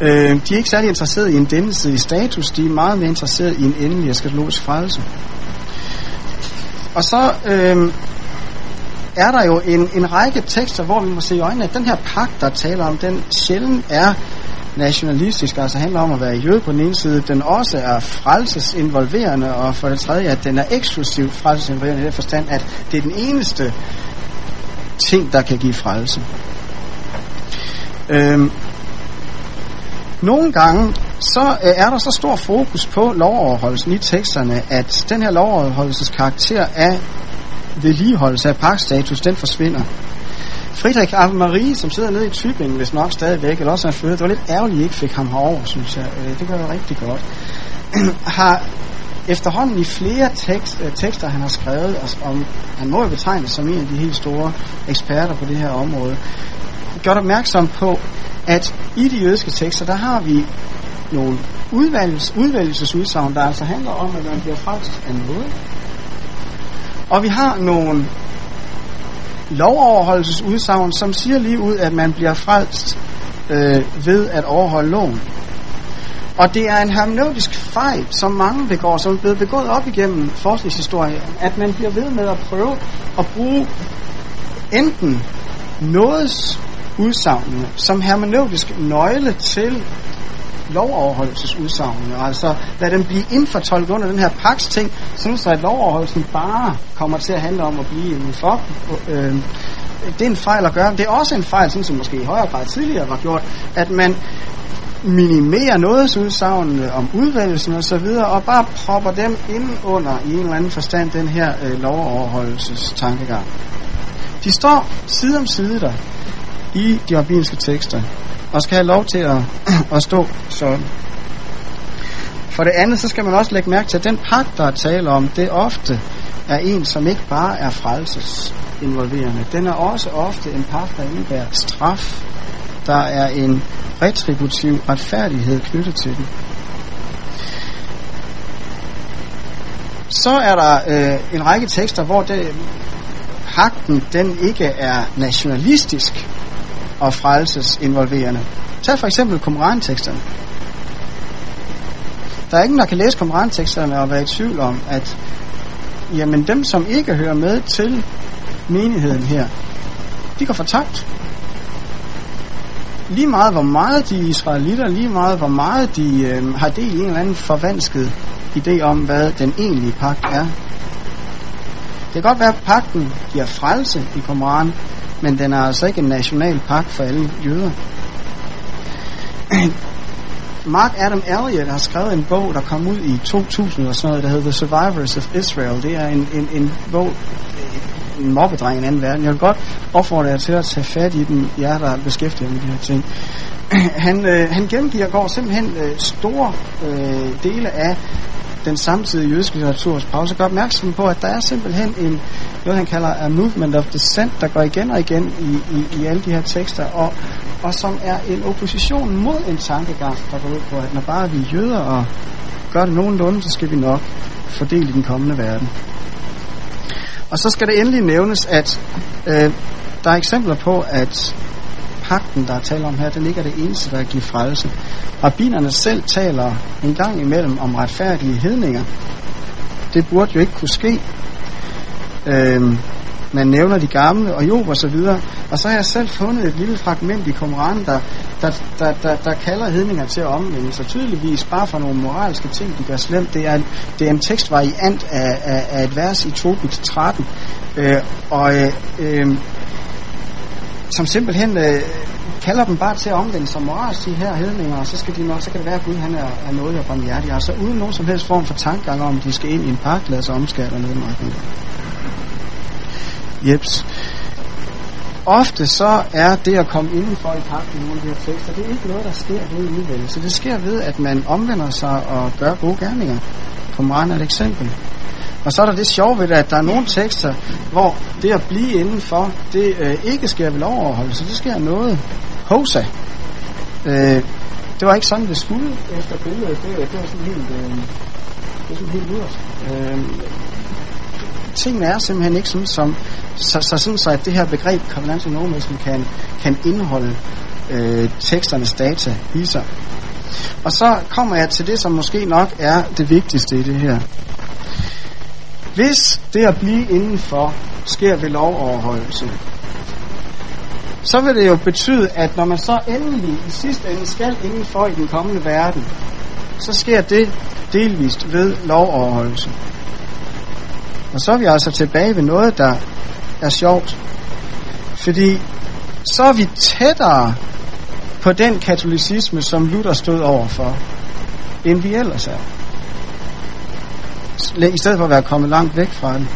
Speaker 2: Øh, de er ikke særlig interesseret i en dæmmelse i status, de er meget mere interesseret i en endelig eskatologisk frelse. Og så øh, er der jo en, en række tekster, hvor vi må se i øjnene, at den her pagt, der taler om, den sjældent er nationalistisk, altså handler om at være jøde på den ene side, den også er frelsesinvolverende, og for det tredje, at den er eksklusivt frelsesinvolverende i den forstand, at det er den eneste ting, der kan give frelse. Øhm, nogle gange så øh, er der så stor fokus på lovoverholdelsen i teksterne, at den her lovoverholdelses karakter af vedligeholdelse af parkstatus, den forsvinder. Friedrich Ave Marie, som sidder nede i Tybingen, hvis nok stadigvæk, eller også er fører. det var lidt ærgerligt, at I ikke fik ham herover, synes jeg. Øh, det gør jeg rigtig godt. [CLEARS THROAT] har efterhånden i flere tekst, øh, tekster, han har skrevet, og om, han må jo betegnes som en af de helt store eksperter på det her område, gjort opmærksom på, at i de jødiske tekster, der har vi nogle udvælges, udvalgelsesudsagn, der altså handler om, at man bliver frelst af noget. Og vi har nogle lovoverholdelsesudsagn, som siger lige ud, at man bliver frelst øh, ved at overholde loven. Og det er en hermeneutisk fejl, som mange begår, som er blevet begået op igennem forskningshistorien, at man bliver ved med at prøve at bruge enten nådes udsagnene som hermeneutisk nøgle til lovoverholdelsesudsagnene. Altså lad dem blive indfortolket under den her paks ting, sådan så at lovoverholdelsen bare kommer til at handle om at blive for. Øh, det er en fejl at gøre. Det er også en fejl, sådan som måske i højere grad tidligere var gjort, at man minimerer nådesudsagnene om udvælgelsen og så videre, og bare propper dem ind under i en eller anden forstand den her øh, lovoverholdelsestankegang. De står side om side der i de rabbinske tekster, og skal have lov til at, at stå sådan. For det andet, så skal man også lægge mærke til, at den pagt, der er tale om, det ofte er en, som ikke bare er frelsesinvolverende. Den er også ofte en pagt, der indebærer straf. Der er en retributiv retfærdighed knyttet til den. Så er der øh, en række tekster, hvor det, pagten den ikke er nationalistisk og frelsesinvolverende. Tag for eksempel koranteksterne. Der er ingen, der kan læse koranteksterne og være i tvivl om, at jamen dem, som ikke hører med til menigheden her, de går fortabt. Lige meget hvor meget de israelitter, lige meget hvor meget de øh, har det i en eller anden forvansket idé om, hvad den egentlige pagt er. Det kan godt være, at pagten giver frelse i Koran, men den er altså ikke en national pagt for alle jøder. [CLEARS THROAT] Mark Adam Elliot har skrevet en bog, der kom ud i 2000 og sådan noget, der hedder The Survivors of Israel. Det er en, en, en bog, en mobbedreng i en anden verden. Jeg vil godt opfordre jer til at tage fat i den, jer der beskæftiger med de her ting. [CLEARS THROAT] Han, øh, han gennemgiver går simpelthen øh, store øh, dele af den samtidige jødiske litteraturs pause gør opmærksom på, at der er simpelthen en, noget han kalder a movement of dissent, der går igen og igen i, i, i alle de her tekster, og, og som er en opposition mod en tankegang, der går ud på, at når bare vi er jøder og gør det nogenlunde, så skal vi nok fordele den kommende verden. Og så skal det endelig nævnes, at øh, der er eksempler på, at pakten, der er tale om her, den ikke er det eneste, der giver frelse. Rabbinerne selv taler en gang imellem om retfærdige hedninger. Det burde jo ikke kunne ske. Øhm, man nævner de gamle og Job og så videre. Og så har jeg selv fundet et lille fragment i Qumran, der, der, der, der, der kalder hedninger til at omvende sig tydeligvis bare for nogle moralske ting, de gør slemt. Det er, det er en tekstvariant af, af, af et vers i Tobit 13. Øh, og øh, øh, som simpelthen øh, kalder dem bare til at omvende sig moralsk, de her hedninger, og så, skal de nok, så kan det være, at Gud han er, er noget af barmhjertig. Altså uden nogen som helst form for tankegang om, at de skal ind i en park, lade sig omskære eller noget meget Jeps. Ofte så er det at komme indenfor i pakten nogle af de her tekster, det er ikke noget, der sker ved udvælgelse. Det sker ved, at man omvender sig og gør gode gerninger. Koran er et eksempel. Og så er der det sjove ved det, at der er nogle tekster, hvor det at blive indenfor, det øh, ikke sker ved lovoverholdelse. Det sker noget. Hosa. Øh, det var ikke sådan, det skulle efter billedet. Det, det var sådan helt, øh, det var sådan helt yderst. Øh, tingene er simpelthen ikke sådan, som, så, så sådan så, at det her begreb covenantal nomadism kan, kan indeholde øh, teksternes data i sig. Og så kommer jeg til det, som måske nok er det vigtigste i det her. Hvis det at blive indenfor sker ved lovoverholdelse, så vil det jo betyde, at når man så endelig i sidste ende skal indenfor i den kommende verden, så sker det delvist ved lovoverholdelse. Og så er vi altså tilbage ved noget, der er sjovt. Fordi så er vi tættere på den katolicisme, som Luther stod overfor, end vi ellers er i stedet for at være kommet langt væk fra den.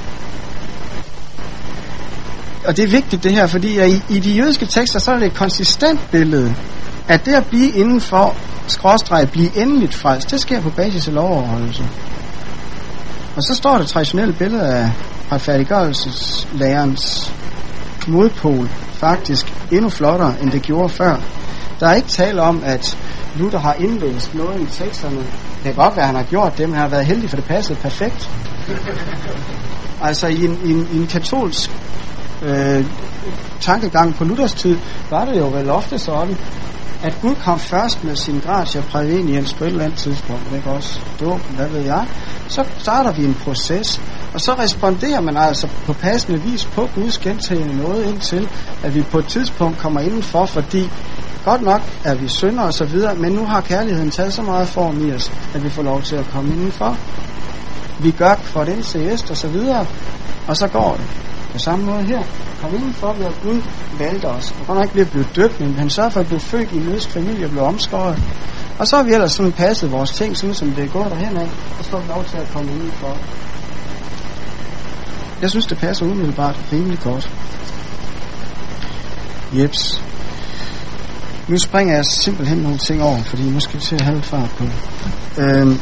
Speaker 2: Og det er vigtigt det her, fordi i, i de jødiske tekster, så er det et konsistent billede, at det at blive indenfor, skråstreg, blive endeligt frelst, det sker på basis af lovoverholdelse. Og så står det traditionelle billede af retfærdiggørelseslærens modpol faktisk endnu flottere, end det gjorde før. Der er ikke tale om, at Luther har indlæst noget i teksterne. Det kan godt være, at han har gjort det, men han har været heldig, for det passede perfekt. Altså i en, i en, i en katolsk øh, tankegang på Luthers tid, var det jo vel ofte sådan, at Gud kom først med sin gratia præveniens på et eller andet tidspunkt, ikke også? Dåben, hvad ved jeg? Så starter vi en proces, og så responderer man altså på passende vis på Guds gentagende noget indtil, at vi på et tidspunkt kommer indenfor, fordi godt nok er vi synder og så videre, men nu har kærligheden taget så meget form i os, at vi får lov til at komme indenfor. Vi gør for den CS og så videre, og så går det. På samme måde her. Kom indenfor ved at Gud valgte os. Og godt nok bliver blevet døbt, men han sørger for at blive født i en jødisk familie og blive omskåret. Og så har vi ellers sådan passet vores ting, sådan som det er gået derhen af, og så får vi lov til at komme indenfor. Jeg synes, det passer umiddelbart rimelig godt. Jeps. Nu springer jeg simpelthen nogle ting over, fordi nu skal vi til at have fart på. Øhm,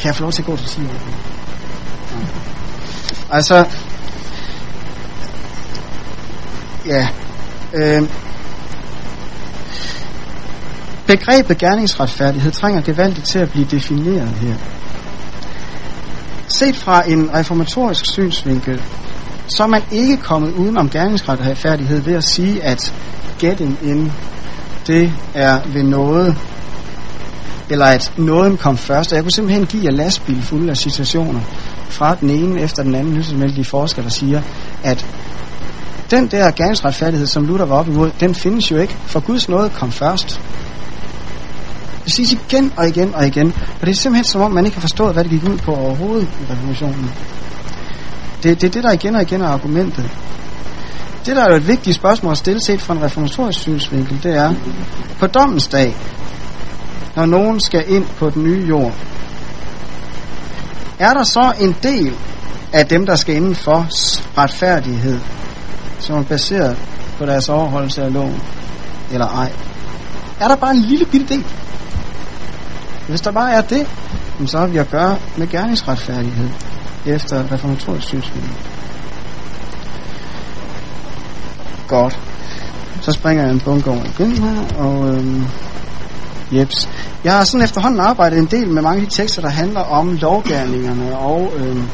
Speaker 2: kan jeg få lov til at gå til sige noget? Altså, ja, øhm, begrebet gerningsretfærdighed trænger gevaldigt til at blive defineret her. Set fra en reformatorisk synsvinkel, så er man ikke kommet uden om gerningsretfærdighed ved at sige, at getting in, det er ved noget, eller at nåden kom først. Og jeg kunne simpelthen give jer lastbil fuld af citationer fra den ene efter den anden ligesom nyhedsmældige forsker, der siger, at den der gerningsretfærdighed, som Luther var op imod, den findes jo ikke, for Guds nåde kom først. Det siges igen og igen og igen, og det er simpelthen som om, man ikke har forstået, hvad det gik ud på overhovedet i revolutionen. Det, det er det, der igen og igen er argumentet. Det, der er et vigtigt spørgsmål at stille set fra en reformatorisk synsvinkel, det er, på dommens dag, når nogen skal ind på den nye jord, er der så en del af dem, der skal inden for retfærdighed, som er baseret på deres overholdelse af loven, eller ej? Er der bare en lille bitte del? Hvis der bare er det, så har vi at gøre med gerningsretfærdighed efter reformatorisk synsvinkel. Godt. Så springer jeg en bunke over igen her, og øhm, jeps. Jeg har sådan efterhånden arbejdet en del med mange af de tekster, der handler om lovgærningerne og, øhm,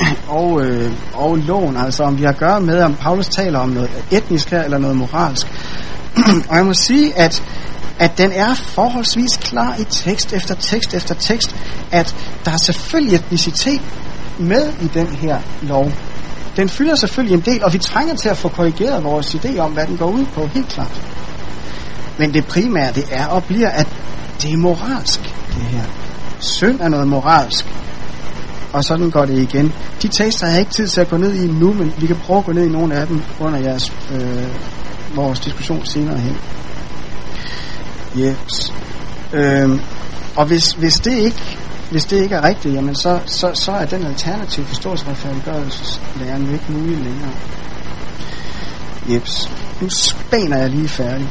Speaker 2: [CLEARS THROAT] og, øh, og loven, altså om vi har at gøre med, om Paulus taler om noget etnisk her, eller noget moralsk. [CLEARS THROAT] og jeg må sige, at at den er forholdsvis klar i tekst efter tekst efter tekst, at der er selvfølgelig etnicitet med i den her lov. Den fylder selvfølgelig en del, og vi trænger til at få korrigeret vores idé om, hvad den går ud på, helt klart. Men det primære, det er og bliver, at det er moralsk, det her. Synd er noget moralsk. Og sådan går det igen. De tekster har jeg ikke tid til at gå ned i nu, men vi kan prøve at gå ned i nogle af dem under jeres, øh, vores diskussion senere hen. Yes. Øhm, og hvis, hvis det ikke hvis det ikke er rigtigt, jamen så, så, så er den alternative forståelse jo ikke mulig længere. Jeps. Nu spænder jeg lige færdig.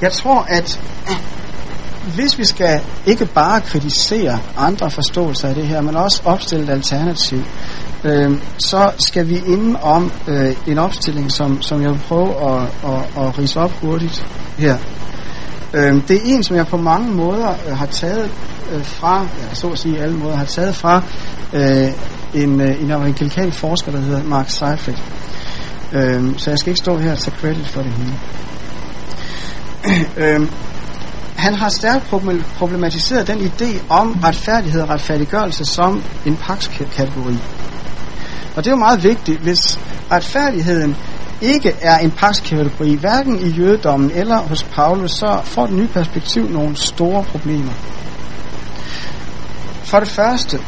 Speaker 2: Jeg tror, at hvis vi skal ikke bare kritisere andre forståelser af det her, men også opstille et alternativ, øh, så skal vi inden om øh, en opstilling, som, som jeg vil prøve at, at, at rise op hurtigt her. Øh, det er en, som jeg på mange måder øh, har taget øh, fra, ja, så at sige alle måder, har taget fra øh, en, øh, en amerikansk forsker, der hedder Mark Seifert. Øh, så jeg skal ikke stå her og tage credit for det hele. [CLEARS THROAT] øh, han har stærkt problematiseret den idé om retfærdighed og retfærdiggørelse som en pakskategori. Og det er jo meget vigtigt, hvis retfærdigheden ikke er en pakskategori, hverken i jødedommen eller hos Paulus, så får det nye perspektiv nogle store problemer. For det første,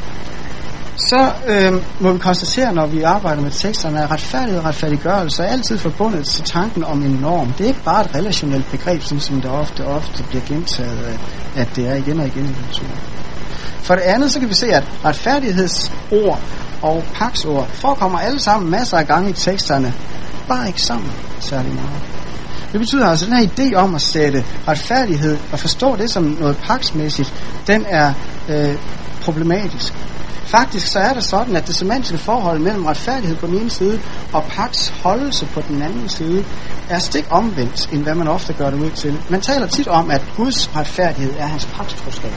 Speaker 2: så øh, må vi konstatere, når vi arbejder med teksterne, at retfærdighed og retfærdiggørelse er altid forbundet til tanken om en norm. Det er ikke bare et relationelt begreb, sådan som det ofte, ofte bliver gentaget, øh, at, det er igen og igen i litteraturen. For det andet, så kan vi se, at retfærdighedsord og paksord forekommer alle sammen masser af gange i teksterne, bare ikke sammen særlig meget. Det betyder altså, at den her idé om at sætte retfærdighed og forstå det som noget paksmæssigt, den er øh, problematisk. Faktisk så er det sådan, at det semantiske forhold mellem retfærdighed på den ene side og paks holdelse på den anden side er stik omvendt, end hvad man ofte gør det ud til. Man taler tit om, at Guds retfærdighed er hans pakstroskab.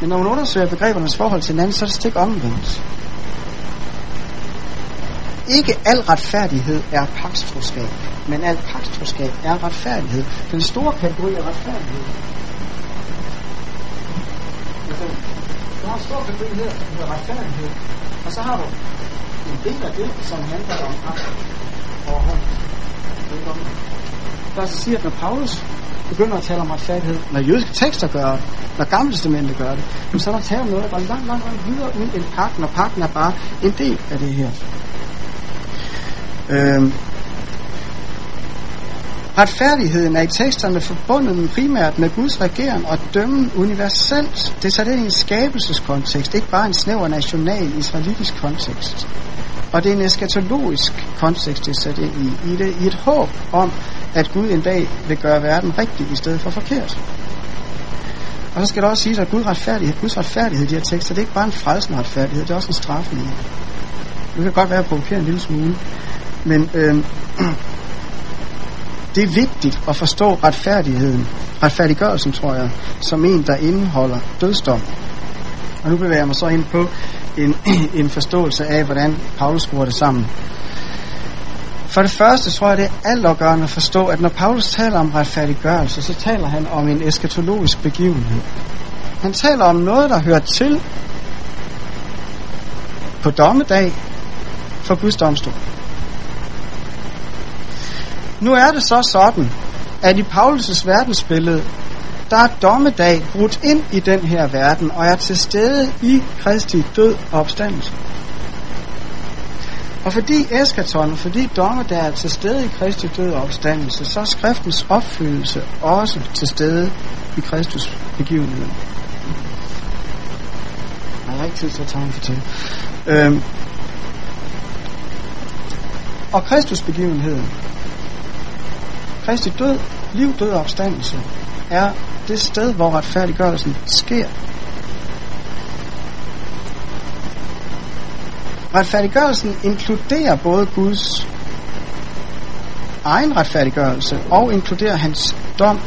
Speaker 2: Men når man undersøger begrebernes forhold til hinanden, så er det stik omvendt. Ikke al retfærdighed er pakstroskab, men al pakstroskab er retfærdighed. Den store kategori er retfærdighed. Altså, du har en stor kategori her, der hedder retfærdighed, og så har du en del af det, som handler om ret og hånd. Der altså siger, at når Paulus begynder at tale om retfærdighed, når jødiske tekster gør det, når gamle testamentet gør det, så er der tale om noget, der går langt, langt, langt videre ud end pakken, og pakken er bare en del af det her. Øhm, Retfærdigheden er i teksterne forbundet primært med Guds regering og dømmen universelt. Det er sat ind i en skabelseskontekst, ikke bare en snæver national israelitisk kontekst. Og det er en eskatologisk kontekst, det er sat ind i, i, det, i et håb om, at Gud en dag vil gøre verden rigtig i stedet for forkert. Og så skal der også sige, at Guds retfærdighed, Guds retfærdighed i de her tekster, det er ikke bare en frelsende retfærdighed, det er også en straffende. Det kan godt være at provokere en lille smule, men øh, [CLEARS THROAT] det er vigtigt at forstå retfærdigheden, retfærdiggørelsen, tror jeg, som en, der indeholder dødsdom. Og nu bevæger jeg mig så ind på en, [CLEARS THROAT] en forståelse af, hvordan Paulus skruer det sammen. For det første tror jeg, det er altafgørende at forstå, at når Paulus taler om retfærdiggørelse, så taler han om en eskatologisk begivenhed. Han taler om noget, der hører til på dommedag for Guds domstol. Nu er det så sådan, at i Paulus' verdensbillede, der er dommedag brudt ind i den her verden, og er til stede i Kristi død og opstandelse. Og fordi eskaton, fordi dommedag er til stede i Kristi død og opstandelse, så er skriftens opfyldelse også til stede i Kristus begivenhed. Jeg har ikke tid til at tage en fortælle. Øhm. Og Kristus begivenheden, Kristi død, liv, død og opstandelse er det sted, hvor retfærdiggørelsen sker. Retfærdiggørelsen inkluderer både Guds egen retfærdiggørelse og inkluderer hans dom.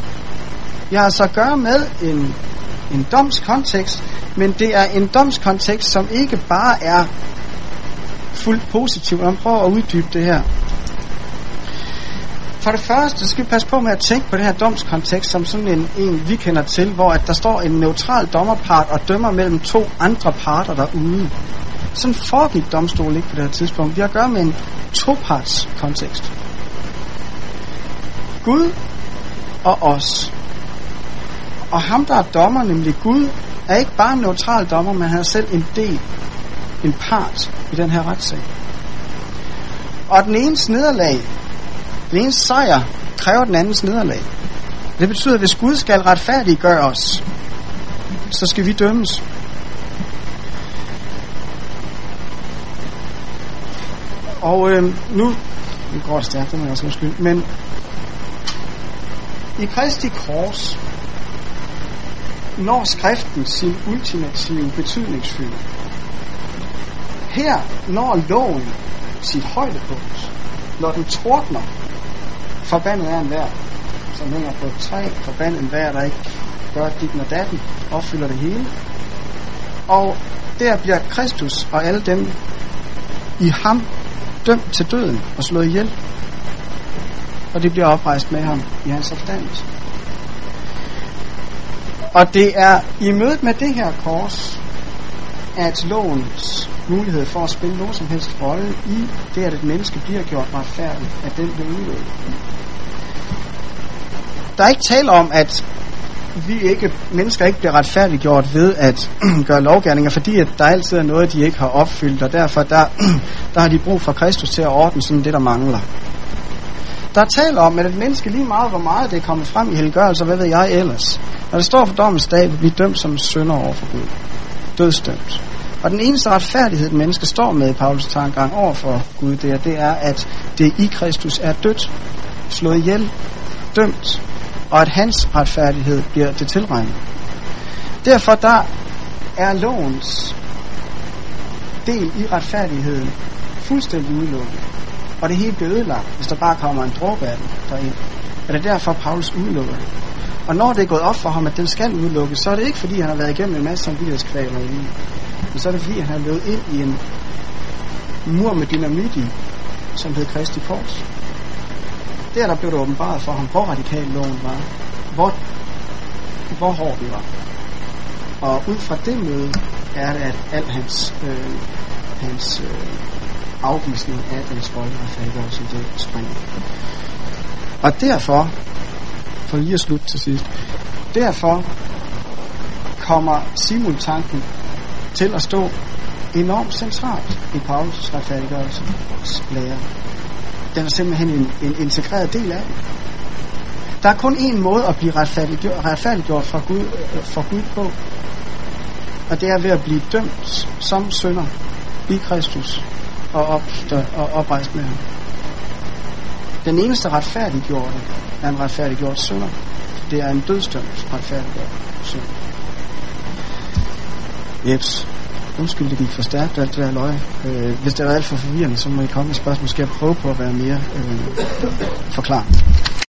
Speaker 2: Jeg har så at gøre med en, en domskontekst, men det er en domskontekst, som ikke bare er fuldt positiv. Jeg prøver at uddybe det her. For det første skal vi passe på med at tænke på det her domskontekst som sådan en, en vi kender til, hvor at der står en neutral dommerpart og dømmer mellem to andre parter derude. Sådan foregik domstolen ikke på det her tidspunkt. Vi har at gøre med en toparts kontekst. Gud og os. Og ham, der er dommer, nemlig Gud, er ikke bare en neutral dommer, men han er selv en del, en part i den her retssag. Og den ene nederlag den ene sejr kræver den andens nederlag. Det betyder, at hvis Gud skal retfærdiggøre os, så skal vi dømmes. Og øh, nu, nu går det stærkt, det må jeg også undskylde, men i Kristi kors når skriften sin ultimative betydningsfylde. Her når loven sit højdepunkt, når den tordner Forbandet er en vær, som hænger på et træ. Forbandet en vær, der ikke gør dit og datten, opfylder det hele. Og der bliver Kristus og alle dem i ham dømt til døden og slået ihjel. Og det bliver oprejst med ham i hans opstandelse. Og det er i mødet med det her kors, at lovens mulighed for at spille nogen som helst rolle i det, at et menneske bliver gjort retfærdigt, at den bliver udøvet. Der er ikke tale om, at vi ikke, mennesker ikke bliver retfærdiggjort ved at [CLEARS THROAT] gøre lovgærninger, fordi at der altid er noget, de ikke har opfyldt, og derfor der, [CLEARS THROAT] der har de brug for Kristus til at ordne sådan det, der mangler. Der er tale om, at et menneske lige meget, hvor meget det er kommet frem i helgørelse, hvad ved jeg ellers. Når det står for dommens dag, vil blive dømt som sønder over for Gud. Dødsdømt. Og den eneste retfærdighed, den menneske står med i Paulus tankegang over for Gud, det er, det er, at det i Kristus er dødt, slået ihjel, dømt, og at hans retfærdighed bliver det tilregnet. Derfor der er lovens del i retfærdigheden fuldstændig udelukket. Og det hele bliver ødelagt, hvis der bare kommer en dråbe af den derind. Er det derfor, Paulus udelukker det? Og når det er gået op for ham, at den skal udelukkes, så er det ikke fordi, han har været igennem en masse samvittighedskvaler i livet. Men så er det fordi, han har løbet ind i en mur med dynamit i, som hed Kristi Kors. Der der blev det åbenbart for ham, hvor radikal loven var. Hvor, hvor hård den var. Og ud fra det møde er det, at al hans, øh, hans øh, afvisning af den rolle og som det springer. Og derfor, for lige at slutte til sidst, derfor kommer simultanken til at stå enormt centralt i Paulus retfærdiggørelseslære. Den er simpelthen en, en integreret del af det. Der er kun én måde at blive retfærdiggjort, retfærdiggjort for, Gud, øh, for Gud på, og det er ved at blive dømt som sønder i Kristus og, opstå, og oprejst med ham. Den eneste retfærdiggjorte er en retfærdiggjort sønder. Det er en dødsdømt retfærdiggjort sønder. Jeps. Undskyld, det gik for stærkt, alt det der løg. Øh, hvis det var alt for forvirrende, så må I komme med spørgsmål. Skal jeg prøve på at være mere øh, forklarende?